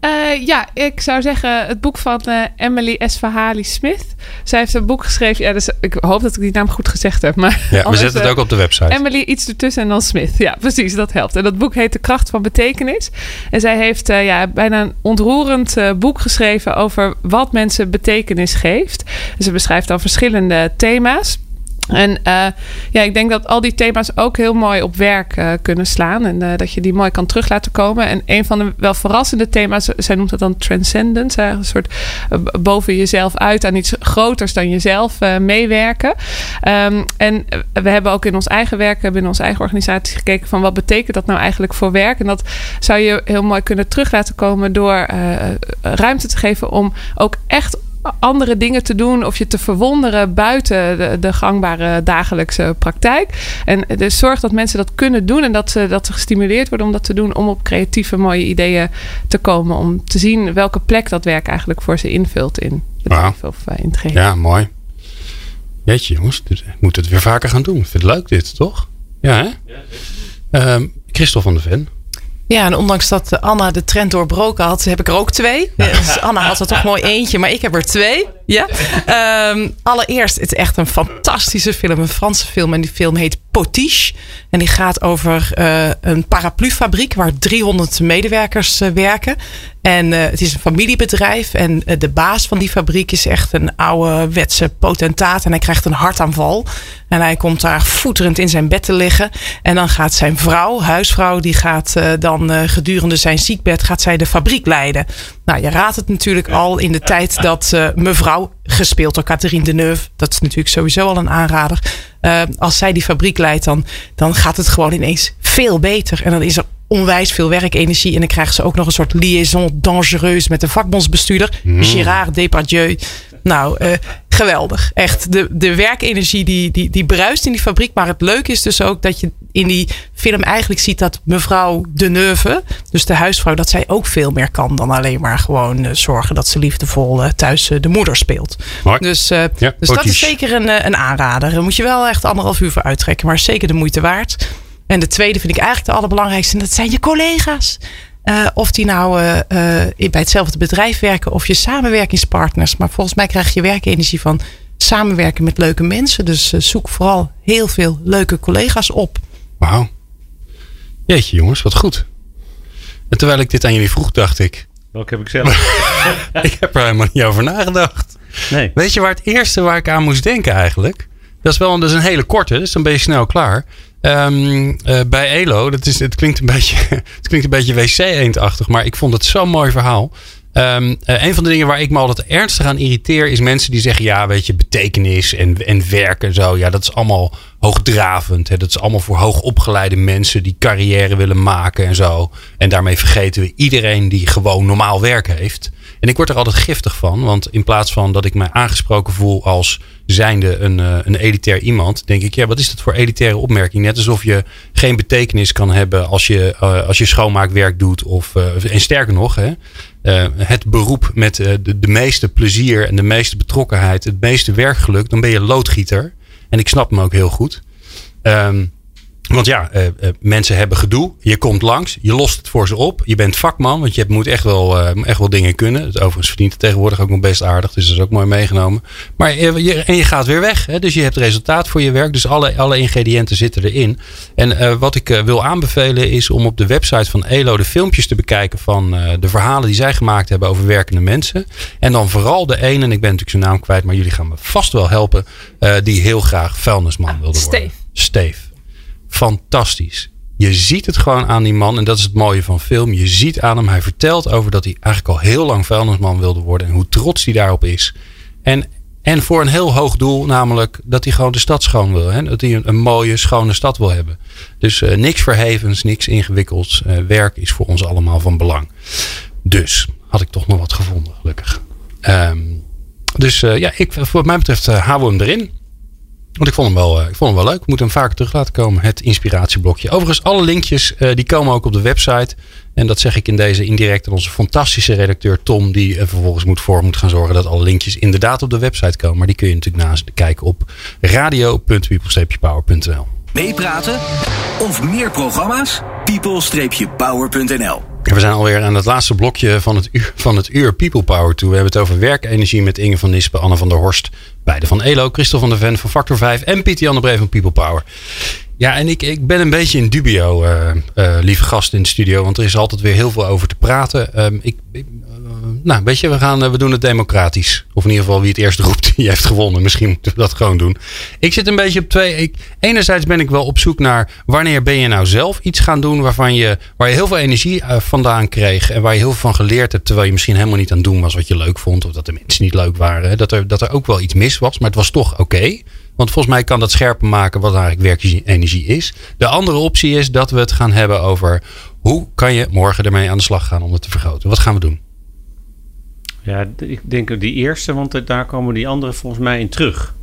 Eh, ja, ik zou zeggen het boek van eh, Emily Esfahani Smith. Zij heeft een boek geschreven. Ja, dus ik hoop dat ik die naam goed gezegd heb. Maar Ja, we zetten het eh, ook op de website. Emily iets ertussen en dan Smith. Ja, precies, dat helpt. En dat boek heet De Kracht van Betekenis. En zij heeft ja, bijna een ontroerend boek geschreven over wat mensen betekenis geeft. En ze beschrijft dan verschillende thema's. En eh, ja, ik denk dat al die thema's ook heel mooi op werk eh, kunnen slaan. En eh, dat je die mooi kan terug laten komen. En een van de wel verrassende thema's, zij noemt het dan transcendence. Een soort boven jezelf uit aan iets groters dan jezelf meewerken. Ehm, en we hebben ook in ons eigen werk, binnen onze eigen organisatie gekeken van wat betekent dat nou eigenlijk voor werk. En dat zou je heel mooi kunnen terug laten komen door ruimte te geven om ook echt andere dingen te doen of je te verwonderen buiten de, de gangbare dagelijkse praktijk. En dus zorg dat mensen dat kunnen doen en dat ze, dat ze gestimuleerd worden om dat te doen, om op creatieve mooie ideeën te komen. Om te zien welke plek dat werk eigenlijk voor ze invult in het Wauw. leven of eh, in het geheel. Ja, mooi. Jeetje jongens, ik moet het weer vaker gaan doen. Ik vind het leuk dit, toch? Ja hè? Ehm Christel van der Ven. Ja, en ondanks dat Anna de trend doorbroken had, heb ik er ook twee. Dus Anna had er toch mooi eentje, maar ik heb er twee. Ja. Um, allereerst, het is echt een fantastische film, een Franse film. En die film heet Potiche. En die gaat over uh, een paraplufabriek waar 300 medewerkers uh, werken. En uh, het is een familiebedrijf. En de baas van die fabriek is echt een oude wetse potentaat. En hij krijgt een hartaanval. En hij komt daar voeterend in zijn bed te liggen. En dan gaat zijn vrouw, huisvrouw, die gaat dan gedurende zijn ziekbed gaat zij de fabriek leiden. Nou, je raadt het natuurlijk al in de tijd dat uh, gespeeld door Catherine Deneuve, dat is natuurlijk sowieso al een aanrader. Uh, als zij die fabriek leidt, dan, dan gaat het gewoon ineens veel beter. En dan is er onwijs veel werkenergie. En dan krijgt ze ook nog een soort liaison dangereuse met de vakbondsbestuurder, mm. Gérard Depardieu. Nou, uh, geweldig. Echt, de, de werkenergie die, die, die bruist in die fabriek. Maar het leuke is dus ook dat je in die film eigenlijk ziet dat mevrouw De Neuve, dus de huisvrouw, dat zij ook veel meer kan dan alleen maar gewoon uh, zorgen dat ze liefdevol uh, thuis uh, de moeder speelt. Mooi. Dus, ja, dus dat is zeker een, een aanrader. Daar moet je wel echt anderhalf uur voor uittrekken, maar zeker de moeite waard. En de tweede vind ik eigenlijk de allerbelangrijkste. En dat zijn je collega's. Uh, of die nou uh, uh, bij hetzelfde bedrijf werken of je samenwerkingspartners. Maar volgens mij krijg je werkenergie van samenwerken met leuke mensen. Dus zoek vooral heel veel leuke collega's op. Wauw. Jeetje jongens, wat goed. En terwijl ik dit aan jullie vroeg, dacht ik. Welke heb ik zelf? ik heb er helemaal niet over nagedacht. Nee. Weet je waar het eerste waar ik aan moest denken eigenlijk? Dat is wel een, dat is een hele korte, dus dan ben je snel klaar. Um, uh, bij Elo, dat is, het, klinkt een beetje, het klinkt een beetje wc-eendachtig, maar ik vond het zo'n mooi verhaal. Um, een van de dingen waar ik me altijd ernstig aan irriteer, is mensen die zeggen: ja, weet je, betekenis en, en werk en zo. Ja, dat is allemaal hoogdravend. Hè? Dat is allemaal voor hoogopgeleide mensen die carrière willen maken en zo. En daarmee vergeten we iedereen die gewoon normaal werk heeft. En ik word er altijd giftig van, want in plaats van dat ik me aangesproken voel als zijnde een, uh, een elitair iemand, denk ik, ja, wat is dat voor elitaire opmerking? Net alsof je geen betekenis kan hebben als je, uh, als je schoonmaakwerk doet. Of, uh, en sterker nog, hè, het beroep met de, de meeste plezier en de meeste betrokkenheid, het meeste werkgeluk, dan ben je loodgieter. En ik snap hem ook heel goed. Um, want ja, uh, uh, mensen hebben gedoe. Je komt langs, je lost het voor ze op. Je bent vakman, want je moet echt wel, uh, echt wel dingen kunnen. Het overigens verdient het tegenwoordig ook nog best aardig. Dus dat is ook mooi meegenomen. Maar je, en je gaat weer weg. Hè? Dus je hebt resultaat voor je werk. Dus alle, alle ingrediënten zitten erin. En wat ik wil aanbevelen is om op de website van ELO de filmpjes te bekijken van de verhalen die zij gemaakt hebben over werkende mensen. En dan vooral de ene, en ik ben natuurlijk zijn naam kwijt, maar jullie gaan me vast wel helpen. die heel graag vuilnisman wilde worden. Steve. Steve fantastisch. Je ziet het gewoon aan die man. En dat is het mooie van film. Je ziet aan hem. Hij vertelt over dat hij eigenlijk al heel lang vuilnisman wilde worden. En hoe trots hij daarop is. En, en voor een heel hoog doel. Namelijk dat hij gewoon de stad schoon wil. Hè? Dat hij een, mooie, schone stad wil hebben. Dus uh, niks verhevens, niks ingewikkelds. Uh, werk is voor ons allemaal van belang. Dus had ik toch nog wat gevonden, gelukkig. Um, dus uh, ja, ik, wat mij betreft houden we hem erin. Want ik vond hem wel, ik vond hem wel leuk. Ik moet hem vaker terug laten komen. Het inspiratieblokje. Overigens, alle linkjes uh, die komen ook op de website. En dat zeg ik in deze indirect aan onze fantastische redacteur Tom. Die er vervolgens moet voor moet gaan zorgen dat alle linkjes inderdaad op de website komen. Maar die kun je natuurlijk naast kijken op radio.people-power.nl Meepraten of meer programma's? people-power.nl we zijn alweer aan het laatste blokje van het, uur, van het uur People Power toe. We hebben het over werkenergie met Inge van Nispen, Anne van der Horst. Beide van ELO, Christel van der Ven van Factor 5 en Pieter Jan de van People Power. Ja, en ik, ik ben een beetje in dubio, uh, uh, lieve gasten in de studio. Want er is altijd weer heel veel over te praten. Ik, ik nou, weet je, we, gaan, we doen het democratisch. Of in ieder geval wie het eerst roept, die heeft gewonnen. Misschien moeten we dat gewoon doen. Ik zit een beetje op twee. Enerzijds ben ik wel op zoek naar wanneer ben je nou zelf iets gaan doen waarvan je, waar je heel veel energie uh, vandaan kreeg. En waar je heel veel van geleerd hebt. Terwijl je misschien helemaal niet aan het doen was wat je leuk vond. Of dat de mensen niet leuk waren. Dat er, dat er ook wel iets mis was. Maar het was toch oké. Want volgens mij kan dat scherper maken wat eigenlijk werkenergie is. De andere optie is dat we het gaan hebben over hoe kan je morgen ermee aan de slag gaan om het te vergroten. Wat gaan we doen? Ja, ik denk die eerste, want daar komen die andere volgens mij in terug.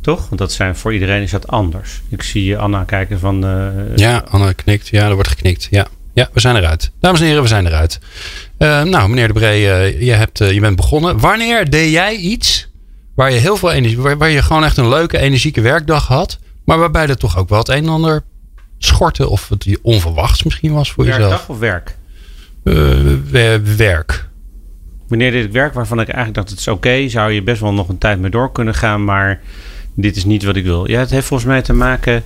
Toch? Want dat zijn voor iedereen is dat anders. Ik zie Anna kijken van. Uh, ja, Anna knikt. Ja, er wordt geknikt. Ja. ja, we zijn eruit. Dames en heren, we zijn eruit. Uh, nou, meneer De Bree, uh, je, hebt, je bent begonnen. Wanneer deed jij iets waar je heel veel energie, waar, waar, je gewoon echt een leuke, energieke werkdag had, maar waarbij er toch ook wel het een en ander schortte of het je onverwachts misschien was voor jezelf? Werkdag of werk? Eh, we- werk. Wanneer dit werk waarvan ik eigenlijk dacht het is oké, zou je best wel nog een tijd mee door kunnen gaan, maar dit is niet wat ik wil. Ja, het heeft volgens mij te maken,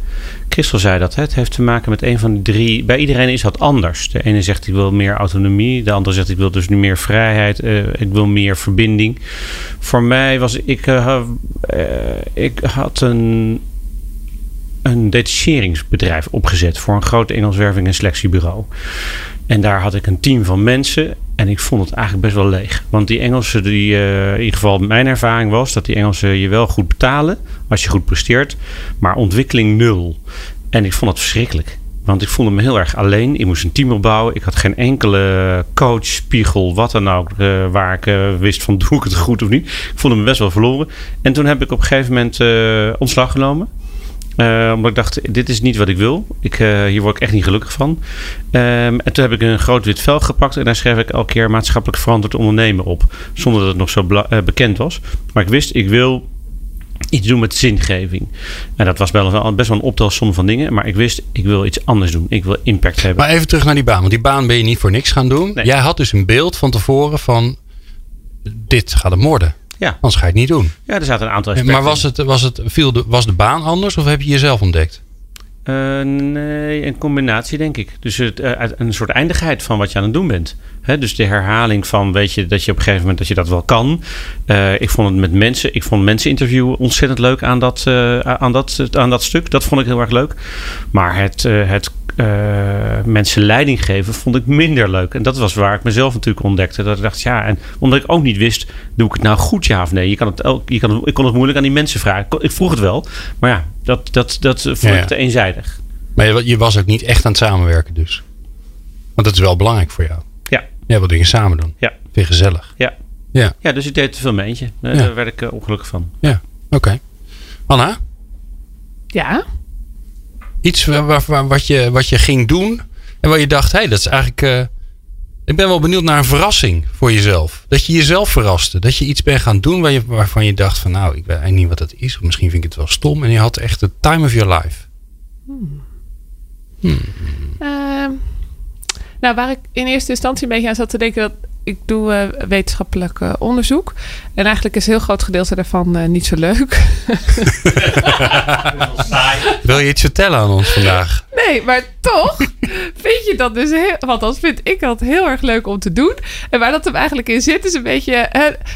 Christel zei dat, het heeft te maken met een van de drie, bij iedereen is dat anders. De ene zegt ik wil meer autonomie, de andere zegt ik wil dus nu meer vrijheid, eh, ik wil meer verbinding. Voor mij was ik, eh, eh, ik had een, een detacheringsbedrijf opgezet voor een groot Engels en selectiebureau. En daar had ik een team van mensen. En ik vond het eigenlijk best wel leeg. Want die Engelsen, die, eh, in ieder geval mijn ervaring was... dat die Engelsen je wel goed betalen als je goed presteert. Maar ontwikkeling nul. En ik vond het verschrikkelijk. Want ik voelde me heel erg alleen. Ik moest een team opbouwen. Ik had geen enkele coach, spiegel, wat dan ook... eh, waar ik eh, wist van doe ik het goed of niet. Ik voelde me best wel verloren. En toen heb ik op een gegeven moment eh, ontslag genomen. Eh, omdat ik dacht, dit is niet wat ik wil. Ik, eh, hier word ik echt niet gelukkig van. Ehm, en toen heb ik een groot wit vel gepakt. En daar schreef ik elke keer maatschappelijk verantwoord ondernemen op. Zonder dat het nog zo eh, bekend was. Maar ik wist, ik wil iets doen met zingeving. En dat was best wel een optelsom van dingen. Maar ik wist, ik wil iets anders doen. Ik wil impact hebben. Maar even terug naar die baan. Want die baan ben je niet voor niks gaan doen. Nee. Jij had dus een beeld van tevoren van... Dit gaat hem worden. Ja. Anders ga je het niet doen. Ja, er zaten een aantal aspecten. Maar was, het, was, het, viel de, was de baan anders of heb je jezelf ontdekt? Eh, nee, een combinatie denk ik. Dus het, eh, een soort eindigheid van wat je aan het doen bent. Dus de herhaling van, weet je, dat je op een gegeven moment dat je dat wel kan. Eh, ik vond het met mensen, ik vond mensen interviewen ontzettend leuk aan dat, aan dat, aan dat stuk. Dat vond ik heel erg leuk. Maar het, het mensen leiding geven vond ik minder leuk. En dat was waar ik mezelf natuurlijk ontdekte. Dat ik dacht, ja, en omdat ik ook niet wist, doe ik het nou goed, ja of nee? Je kan het je kan, ik kon het moeilijk aan die mensen vragen. Ik vroeg het wel, maar ja, dat, dat, dat vond Ja, ja. ik te eenzijdig. Maar je, je was ook niet echt aan het samenwerken dus. Want dat is wel belangrijk voor jou. Ja. Jij wil dingen samen doen. Ja. Vind je gezellig. Ja. Ja, Ja, dus ik deed te veel met eentje. Ja. Daar werd ik eh, ongelukkig van. oké. Anna, Ja, iets waar, waar- waar- wat, je, wat je ging doen en waar je dacht, hé, hey, dat is eigenlijk... eh, ik ben wel benieuwd naar een verrassing voor jezelf. Dat je jezelf verraste. Dat je iets bent gaan doen waar je, waarvan je dacht van, nou, ik weet eigenlijk niet wat dat is. Of misschien vind ik het wel stom. En je had echt de time of your life. Ehm, nou, waar ik in eerste instantie een beetje aan zat te denken, dat ik doe eh, wetenschappelijk eh, onderzoek. En eigenlijk is een heel groot gedeelte daarvan eh, niet zo leuk. Wil je iets vertellen aan ons vandaag? Nee, maar toch vind je dat dus heel... Want dat vind ik dat heel erg leuk om te doen. En waar dat hem eigenlijk in zit is een beetje...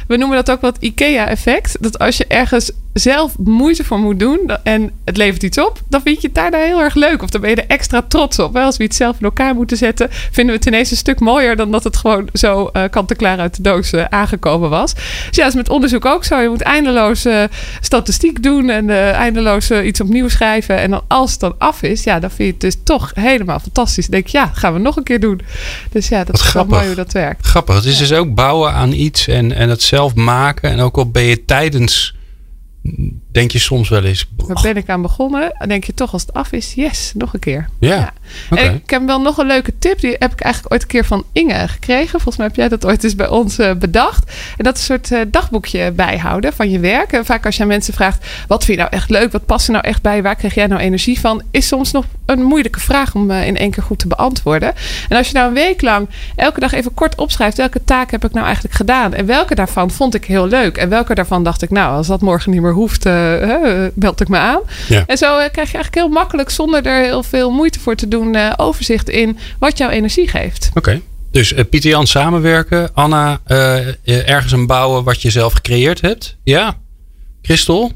We noemen dat ook wat IKEA-effect. Dat als je ergens zelf moeite voor moet doen... en het levert iets op... dan vind je het daarna heel erg leuk. Of dan ben je er extra trots op. Als we iets zelf in elkaar moeten zetten... vinden we het ineens een stuk mooier... dan dat het gewoon zo eh kant-en-klaar uit de doos eh, aangekomen was. Dus ja, dat is met onderzoek ook zo. Je moet eindeloos eh, statistiek doen... en eindeloos iets opnieuw schrijven. En dan als het dan af is... ja, dan vind je het dus toch helemaal fantastisch. Dan denk je, ja, gaan we nog een keer doen. Dus ja, dat Wat is wel grappig. mooi hoe dat werkt. Grappig. Het is dus ook bouwen aan iets en, en het zelf maken. En ook al ben je tijdens, denk je soms wel eens. Waar ben ik aan begonnen? Dan denk je toch als het af is, yes, nog een keer. Ja. En ik heb wel nog een leuke tip. Die heb ik eigenlijk ooit een keer van Inge gekregen. Volgens mij heb jij dat ooit eens bij ons eh, bedacht. En dat is een soort eh, dagboekje bijhouden van je werk. En vaak als je aan mensen vraagt, wat vind je nou echt leuk? Wat past er nou echt bij? Waar krijg jij nou energie van? Is soms nog een moeilijke vraag om eh, in één keer goed te beantwoorden. En als je nou een week lang elke dag even kort opschrijft... welke taak heb ik nou eigenlijk gedaan? En welke daarvan vond ik heel leuk? En welke daarvan dacht ik, nou, als dat morgen niet meer hoeft... meld ik me aan. Ja. En zo eh, krijg je eigenlijk heel makkelijk... zonder er heel veel moeite voor te doen... eh, overzicht in wat jouw energie geeft. Oké. Dus eh, Pieter Jan samenwerken. Anna, ergens een bouwen wat je zelf gecreëerd hebt. Ja. Christel?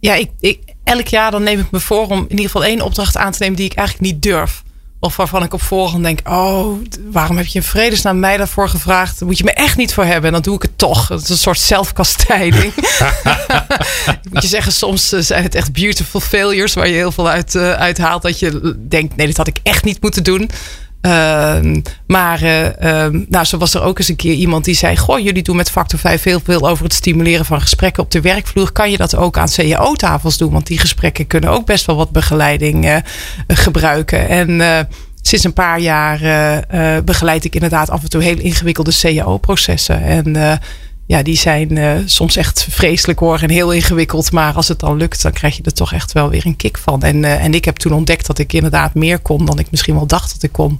Ja, ik, ik, elk jaar dan neem ik me voor om in ieder geval één opdracht aan te nemen die ik eigenlijk niet durf. Of waarvan ik op voorhand denk, oh, waarom heb je in vredesnaam mij daarvoor gevraagd? Daar moet je me echt niet voor hebben. En dan doe ik het toch. Dat is een soort zelfkastijding. ik moet je zeggen, soms eh, zijn het echt beautiful failures waar je heel veel uit, eh, uithaalt. Dat je denkt, nee, dit had ik echt niet moeten doen. Ehm, maar eh, ehm, nou, zo was er ook eens een keer iemand die zei: Goh, jullie doen met Factor 5 heel veel over het stimuleren van gesprekken op de werkvloer. Kan je dat ook aan CAO-tafels doen? Want die gesprekken kunnen ook best wel wat begeleiding eh, gebruiken. En eh, sinds een paar jaar begeleid ik inderdaad af en toe heel ingewikkelde CAO-processen. En eh, ja, die zijn eh, soms echt vreselijk hoor en heel ingewikkeld. Maar als het dan lukt, dan krijg je er toch echt wel weer een kick van. En, eh, en ik heb toen ontdekt dat ik inderdaad meer kon dan ik misschien wel dacht dat ik kon.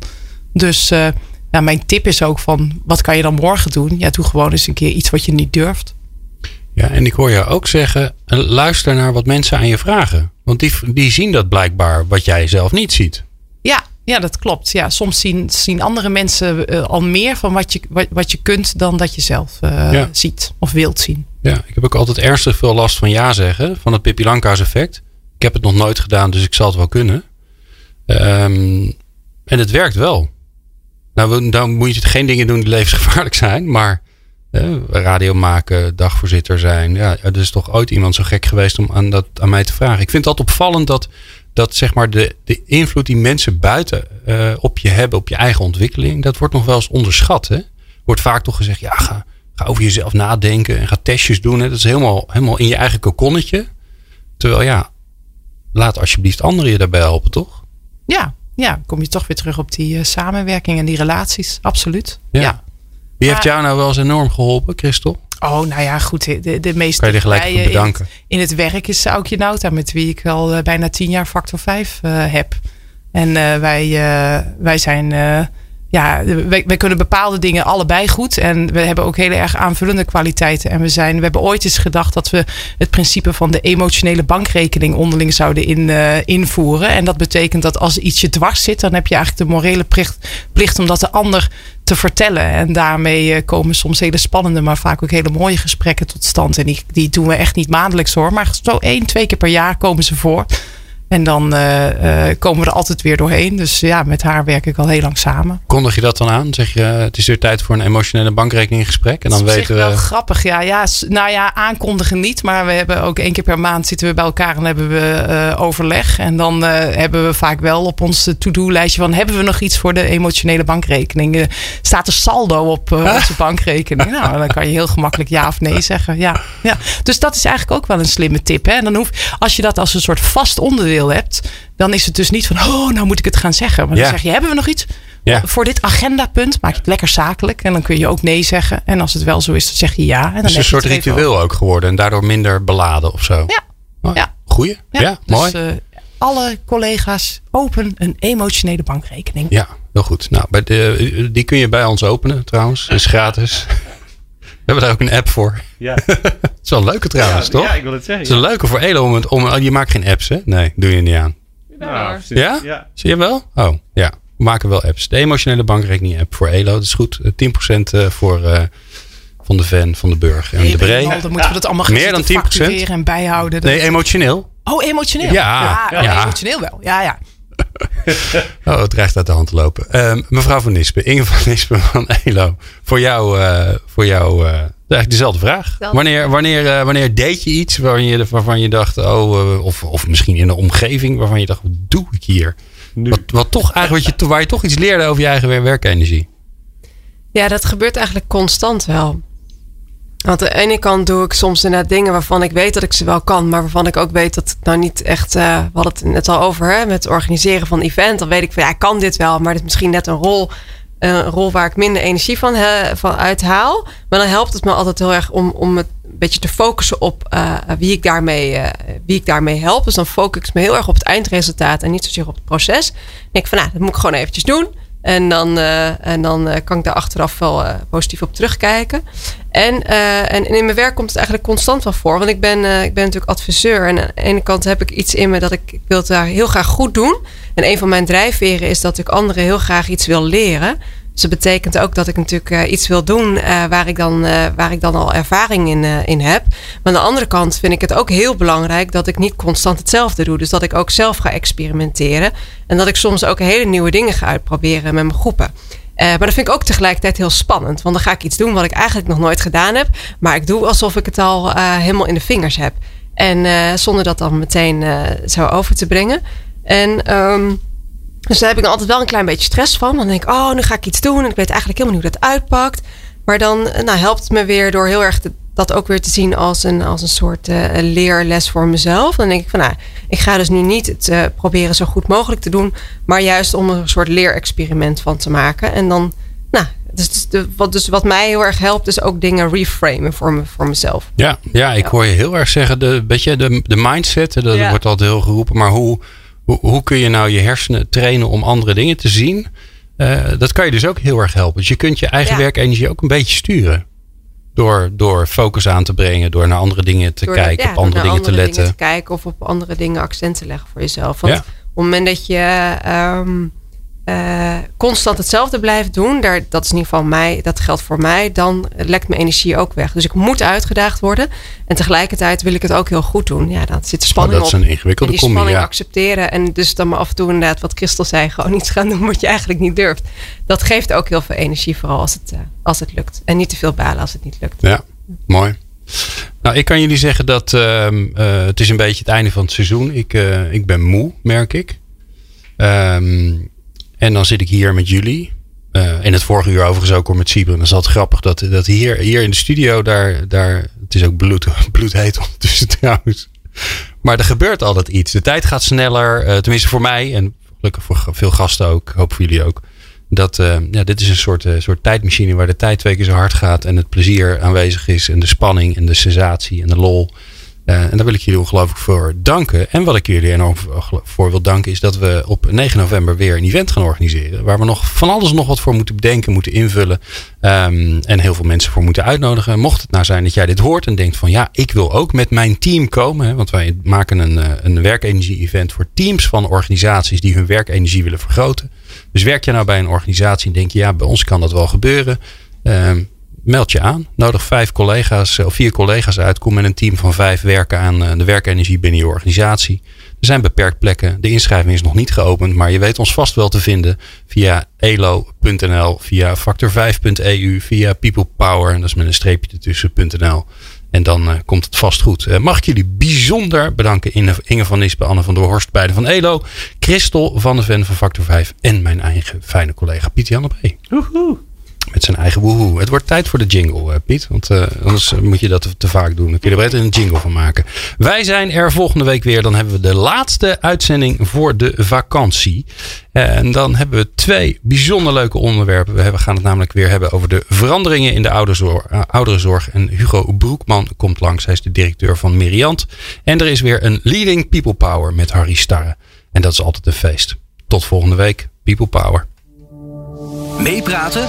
Dus uh, nou, mijn tip is ook van, wat kan je dan morgen doen? Ja, doe gewoon eens een keer iets wat je niet durft. Ja, en ik hoor je ook zeggen, luister naar wat mensen aan je vragen. Want die, die zien dat blijkbaar wat jij zelf niet ziet. Ja, ja, dat klopt. Ja, soms zien, zien andere mensen uh, al meer van wat je, wat, wat je kunt dan dat je zelf uh, ja. ziet of wilt zien. Ja, ik heb ook altijd ernstig veel last van ja zeggen, van het Pippi Lanka's effect. Ik heb het nog nooit gedaan, dus ik zal het wel kunnen. Um, en het werkt wel. Nou, dan moet je geen dingen doen die levensgevaarlijk zijn, maar uh, radio maken, dagvoorzitter zijn. Ja, er is toch ooit iemand zo gek geweest om aan, dat, aan mij te vragen. Ik vind dat opvallend dat dat zeg maar de, de invloed die mensen buiten uh, op je hebben, op je eigen ontwikkeling, dat wordt nog wel eens onderschat. Hè? Wordt vaak toch gezegd, ja, ga, ga over jezelf nadenken en ga testjes doen. Hè? Dat is helemaal, helemaal in je eigen kokonnetje. Terwijl ja, laat alsjeblieft anderen je daarbij helpen, toch? Ja, ja, kom je toch weer terug op die uh, samenwerking en die relaties. Absoluut. Ja. ja. Wie heeft jou nou wel eens enorm geholpen, Christel? Oh, nou ja, goed. De, de meeste je gelijk bedanken. In, in, het werk is Aukje Nauta, met wie ik al uh, bijna tien jaar factor 5 uh, heb. En uh, wij, wij zijn ja, wij, kunnen bepaalde dingen allebei goed. En we hebben ook heel erg aanvullende kwaliteiten. En we, zijn, we hebben ooit eens gedacht dat we het principe van de emotionele bankrekening onderling zouden in, uh, invoeren. En dat betekent dat als iets je dwars zit, dan heb je eigenlijk de morele plicht, plicht om dat de ander te vertellen. En daarmee uh, komen soms hele spannende, maar vaak ook hele mooie gesprekken tot stand. En die, die doen we echt niet maandelijks hoor. Maar zo één, twee keer per jaar komen ze voor. En dan uh, uh, komen we er altijd weer doorheen. Dus ja, met haar werk ik al heel lang samen. Kondig je dat dan aan? Zeg je, het is weer tijd voor een emotionele bankrekeninggesprek? En dan dat is weten we. wel grappig, ja, ja. Nou ja, aankondigen niet. Maar we hebben ook één keer per maand zitten we bij elkaar en hebben we uh, overleg. En dan hebben we vaak wel op ons to-do-lijstje van... hebben we nog iets voor de emotionele bankrekening? staat er saldo op onze bankrekening? Nou, dan kan je heel gemakkelijk ja of nee zeggen. Ja, ja. Dus dat is eigenlijk ook wel een slimme tip. Hè? En dan hoef, als je dat als een soort vast onderdeel hebt, dan is het dus niet van, oh, nou moet ik het gaan zeggen. Maar dan zeg je, hebben we nog iets? Ja. Voor dit agendapunt maak je het lekker zakelijk. En dan kun je ook nee zeggen. En als het wel zo is, dan zeg je ja. En dan is een soort ritueel ook geworden. En daardoor minder beladen of zo. Ja. Oh, ja. Goeie. Ja, ja dus, mooi. Uh, alle collega's open een emotionele bankrekening. Ja, heel goed. Nou, bij de, die kun je bij ons openen trouwens. is gratis. We hebben daar ook een app voor. Ja. het is wel een leuke trouwens, toch? Ja, ik wil het zeggen. Het is een leuke voor Elo. Om, het, om, oh, je maakt geen apps, hè? Nee, doe je niet aan. Nou, ja? ja? Zie je wel? Oh, ja. We maken wel apps. De emotionele bankrekening app voor Elo. Dat is goed. 10% eh, voor... Uh, van de Van, van de Burg en de Bree. Dan moeten we dat allemaal Meer dan 10%. en bijhouden. Nee, emotioneel. Oh, emotioneel? Ja. ja, ja. emotioneel wel. Ja, ja. oh, het dreigt uit de hand te lopen. Uh, mevrouw van Nispen, Inge van Nispen van ELO. Voor jou, uh, voor jou uh, eigenlijk dezelfde vraag. Wanneer, wanneer, wanneer deed je iets waarvan je, waarvan je dacht, oh, of, of misschien in een omgeving waarvan je dacht, wat doe ik hier? Wat, wat toch eigenlijk, wat je, waar je toch iets leerde over je eigen werkenergie? Ja, dat gebeurt eigenlijk constant wel. Want aan de ene kant doe ik soms inderdaad dingen waarvan ik weet dat ik ze wel kan, maar waarvan ik ook weet dat het nou niet echt. Uh, we hadden het net al over hè, met het organiseren van event. Dan weet ik van ja, ik kan dit wel, maar het is misschien net een rol, een rol waar ik minder energie van, he, van uithaal. Maar dan helpt het me altijd heel erg om, om het een beetje te focussen op uh, wie, ik daarmee, uh, wie ik daarmee help. Dus dan focus ik me heel erg op het eindresultaat en niet zozeer op het proces. Dan denk ik van nou, dat moet ik gewoon eventjes doen. En dan, uh, en dan uh, kan ik daar achteraf wel uh, positief op terugkijken. En, en in mijn werk komt het eigenlijk constant wel voor. Want ik ben, ik ben natuurlijk adviseur. En aan de ene kant heb ik iets in me dat ik, wil daar heel graag goed doen. En een van mijn drijfveren is dat ik anderen heel graag iets wil leren. Dus dat betekent ook dat ik natuurlijk uh, iets wil doen uh, waar, ik dan, uh, waar ik dan al ervaring in, in heb. Maar aan de andere kant vind ik het ook heel belangrijk dat ik niet constant hetzelfde doe. Dus dat ik ook zelf ga experimenteren. En dat ik soms ook hele nieuwe dingen ga uitproberen met mijn groepen. maar dat vind ik ook tegelijkertijd heel spannend. Want dan ga ik iets doen wat ik eigenlijk nog nooit gedaan heb. Maar ik doe alsof ik het al helemaal in de vingers heb. En zonder dat dan meteen zo over te brengen. En... Um, dus daar heb ik altijd wel een klein beetje stress van. Dan denk ik, oh, nu ga ik iets doen. En ik weet eigenlijk helemaal niet hoe dat uitpakt. Maar dan nou, helpt het me weer door heel erg dat ook weer te zien als een, als een soort uh, leerles voor mezelf. Dan denk ik van, nou, ik ga dus nu niet het uh, proberen zo goed mogelijk te doen. Maar juist om er een soort leerexperiment van te maken. En dan nou, Dus, de, wat, dus wat mij heel erg helpt, is ook dingen reframen voor, me, voor mezelf. Ja, ja, ik hoor je heel erg zeggen, de, weet je, de, de mindset, dat Ja. wordt altijd heel geroepen. Maar hoe, hoe, hoe kun je nou je hersenen trainen om andere dingen te zien? Eh, dat kan je dus ook heel erg helpen. Dus je kunt je eigen Ja. werkenergie ook een beetje sturen. Door, door focus aan te brengen, door naar andere dingen te Door kijken, ja, op andere dingen te letten. te kijken of op andere dingen accent te leggen voor jezelf. Want Ja. op het moment dat je ehm, eh, constant hetzelfde blijft doen, daar, dat is in ieder geval mij, dat geldt voor mij, dan lekt mijn energie ook weg. Dus ik moet uitgedaagd worden. En tegelijkertijd wil ik het ook heel goed doen. Ja, dan zit spanning dat is op. een ingewikkelde en die combi, spanning ja. accepteren. En dus dan maar af en toe inderdaad, wat Christel zei, gewoon iets gaan doen wat je eigenlijk niet durft. Dat geeft ook heel veel energie, vooral als het, eh, als het lukt. En niet te veel balen als het niet lukt. Ja, mooi. Nou, ik kan jullie zeggen dat ehm, eh, het is een beetje het einde van het seizoen. Ik, ik ben moe, merk ik. Ehm, en dan zit ik hier met jullie. Eh, in het vorige uur overigens ook hoor met Sieber. En dan is het grappig dat, dat hier, hier in de studio, daar, daar, het is ook bloed, bloedheet ondertussen trouwens. Maar er gebeurt altijd iets. De tijd gaat sneller. eh, tenminste voor mij en gelukkig voor veel gasten ook. Hoop voor jullie ook. Dat, eh, ja, dit is een soort, soort tijdmachine waar de tijd twee keer zo hard gaat. En het plezier aanwezig is. En de spanning en de sensatie en de lol. Eh, en daar wil ik jullie ongelooflijk voor danken. En wat ik jullie enorm voor wil danken is dat we op 9 november weer een event gaan organiseren. Waar we nog van alles nog wat voor moeten bedenken, moeten invullen. ehm, en heel veel mensen voor moeten uitnodigen. Mocht het nou zijn dat jij dit hoort en denkt van ja, ik wil ook met mijn team komen. Want wij maken een, eh, een werkenergie-event voor teams van organisaties die hun werkenergie willen vergroten. Dus werk je nou bij een organisatie en denk je ja, bij ons kan dat wel gebeuren. Ehm, meld je aan. Nodig vijf collega's of vier collega's uit. Kom met een team van vijf werken aan eh, de werkenergie binnen je organisatie. Er zijn beperkt plekken. De inschrijving is nog niet geopend, maar je weet ons vast wel te vinden via elo.nl, via factor5.eu, via People Power, dat is met een streepje ertussen.nl. En dan eh, komt het vast goed. Eh, mag ik jullie bijzonder bedanken. Inge, van Nispen, Anne van der Horst, beide van ELO. Christel van de Ven van Factor 5. En mijn eigen fijne collega Piet Jan op E. Met zijn eigen woehoe. Het wordt tijd voor de jingle, eh, Piet. Want eh, anders moet je dat te, vaak doen. Dan kun je er beter een jingle van maken. Wij zijn er volgende week weer. Dan hebben we de laatste uitzending voor de vakantie. En dan hebben we twee bijzonder leuke onderwerpen. We gaan het namelijk weer hebben over de veranderingen in de eh, ouderenzorg. En Hugo Broekman komt langs. Hij is de directeur van Meriant. En er is weer een Leading People Power met Harry Starre. En dat is altijd een feest. Tot volgende week. People Power. Meepraten